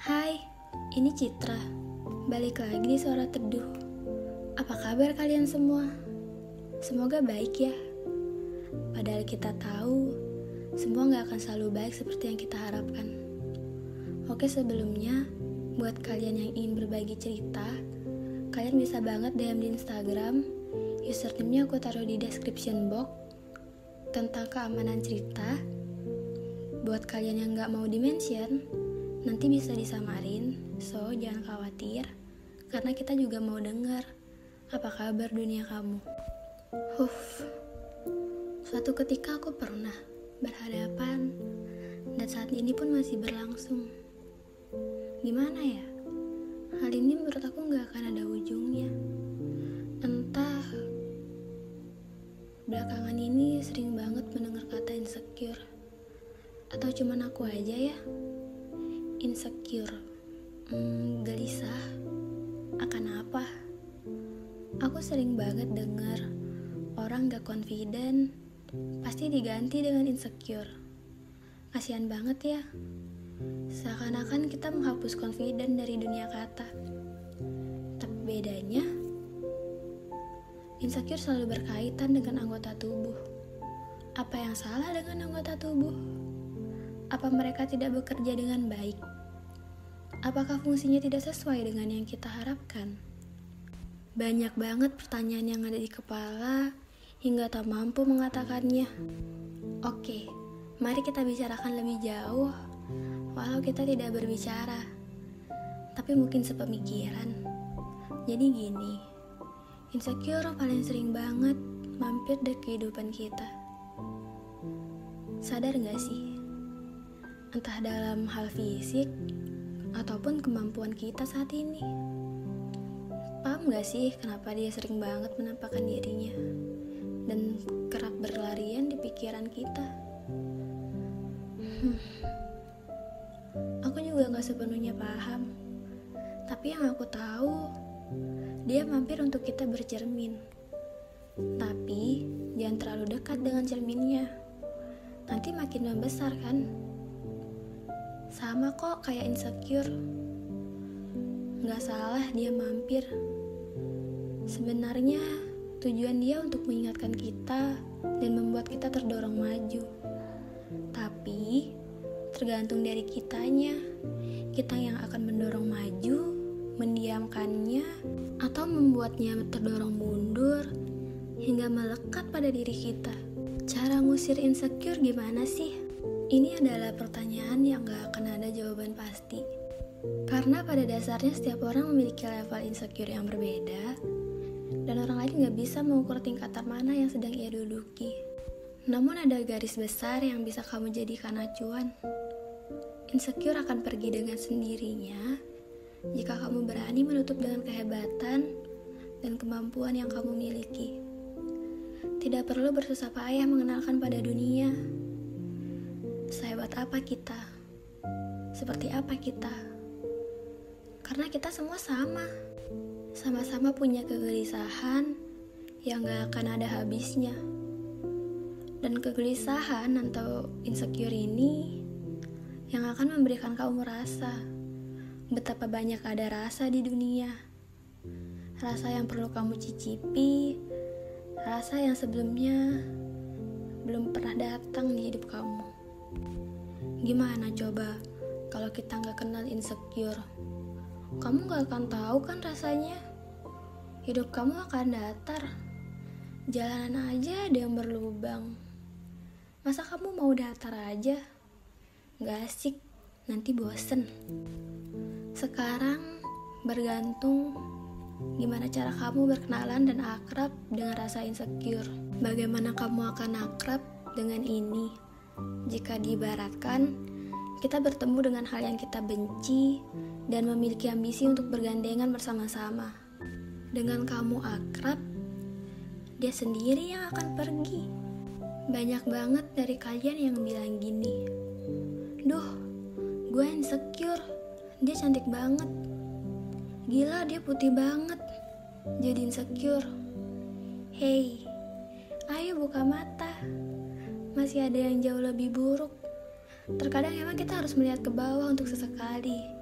Hai, ini Citra. Balik lagi di Suara Teduh. Apa kabar kalian semua? Semoga baik ya. Padahal kita tahu, semua nggak akan selalu baik seperti yang kita harapkan. Oke, sebelumnya, buat kalian yang ingin berbagi cerita, kalian bisa banget DM di Instagram. Username-nya aku taruh di description box tentang keamanan cerita. Buat kalian yang nggak mau dimention, nanti bisa disamarin, so jangan khawatir, karena kita juga mau dengar apa kabar dunia kamu. Huff, suatu ketika aku pernah berhadapan, dan saat ini pun masih berlangsung. Gimana ya? Hal ini menurut aku nggak akan ada ujungnya. Entah belakangan ini sering banget mendengar kata insecure. Atau cuman aku aja ya? Insecure, hmm, gelisah, akan apa? Aku sering banget dengar orang gak confident pasti diganti dengan insecure. Kasihan banget ya. Seakan-akan kita menghapus confident dari dunia kata. Tapi bedanya, insecure selalu berkaitan dengan anggota tubuh. Apa yang salah dengan anggota tubuh? Apa mereka tidak bekerja dengan baik? Apakah fungsinya tidak sesuai dengan yang kita harapkan? Banyak banget pertanyaan yang ada di kepala hingga tak mampu mengatakannya. Oke, mari kita bicarakan lebih jauh, walau kita tidak berbicara, tapi mungkin sepemikiran. Jadi gini, insecure paling sering banget mampir di kehidupan kita. Sadar gak sih? entah dalam hal fisik ataupun kemampuan kita saat ini. Paham gak sih kenapa dia sering banget menampakkan dirinya dan kerap berlarian di pikiran kita? Hmm. Aku juga gak sepenuhnya paham, tapi yang aku tahu, dia mampir untuk kita bercermin. Tapi jangan terlalu dekat dengan cerminnya, nanti makin membesar kan? Sama kok kayak insecure. Gak salah dia mampir. Sebenarnya tujuan dia untuk mengingatkan kita dan membuat kita terdorong maju. Tapi tergantung dari kitanya. Kita yang akan mendorong maju, mendiamkannya, atau membuatnya terdorong mundur hingga melekat pada diri kita. Cara ngusir insecure gimana sih? Ini adalah pertanyaan yang gak akan ada jawaban pasti. Karena pada dasarnya setiap orang memiliki level insecure yang berbeda, dan orang lain gak bisa mengukur tingkatan mana yang sedang ia duduki. Namun ada garis besar yang bisa kamu jadikan acuan. Insecure akan pergi dengan sendirinya jika kamu berani menutup dengan kehebatan dan kemampuan yang kamu miliki. Tidak perlu bersusah payah mengenalkan pada dunia Sehebat apa kita? Seperti apa kita? Karena kita semua sama. Sama-sama punya kegelisahan yang gak akan ada habisnya. Dan kegelisahan atau insecure ini yang akan memberikan kamu rasa betapa banyak ada rasa di dunia. Rasa yang perlu kamu cicipi, rasa yang sebelumnya belum pernah datang di hidup kamu. Gimana coba kalau kita nggak kenal insecure? Kamu nggak akan tahu kan rasanya. Hidup kamu akan datar. Jalanan aja ada yang berlubang. Masa kamu mau datar aja? Gak asik, nanti bosen. Sekarang bergantung gimana cara kamu berkenalan dan akrab dengan rasa insecure. Bagaimana kamu akan akrab dengan ini? Jika diibaratkan, kita bertemu dengan hal yang kita benci dan memiliki ambisi untuk bergandengan bersama-sama. Dengan kamu akrab, dia sendiri yang akan pergi. Banyak banget dari kalian yang bilang gini, Duh, gue insecure, dia cantik banget. Gila, dia putih banget. Jadi insecure. Hey, ayo buka mata masih ada yang jauh lebih buruk. Terkadang emang kita harus melihat ke bawah untuk sesekali,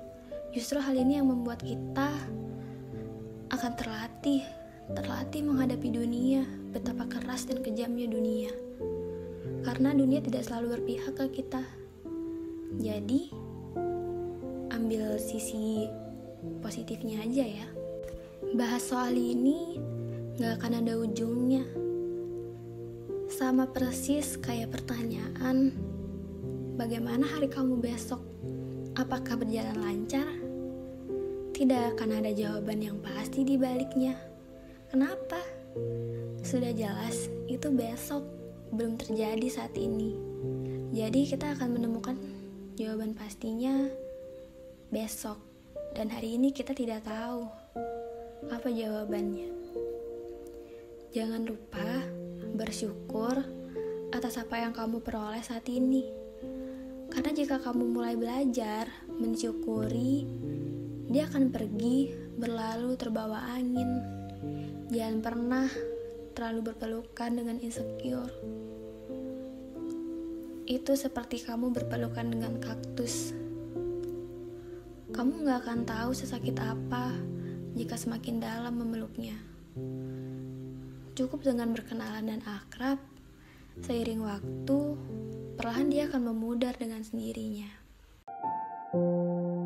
Justru hal ini yang membuat kita akan terlatih, terlatih menghadapi dunia, betapa keras dan kejamnya dunia. Karena dunia tidak selalu berpihak ke kita. Jadi, ambil sisi positifnya aja ya. Bahas soal ini gak akan ada ujungnya. Sama persis kayak pertanyaan, bagaimana hari kamu besok? Apakah berjalan lancar? Tidak akan ada jawaban yang pasti di baliknya. Kenapa? Sudah jelas, itu besok belum terjadi saat ini. Jadi kita akan menemukan jawaban pastinya besok. Dan hari ini kita tidak tahu apa jawabannya. Jangan lupa bersyukur atas apa yang kamu peroleh saat ini. Karena jika kamu mulai belajar mensyukuri, dia akan pergi berlalu terbawa angin. Jangan pernah terlalu berpelukan dengan insecure. Itu seperti kamu berpelukan dengan kaktus. Kamu gak akan tahu sesakit apa jika semakin dalam memeluknya. Cukup dengan berkenalan dan akrab, seiring waktu, perlahan dia akan memudar dengan sendirinya. thank you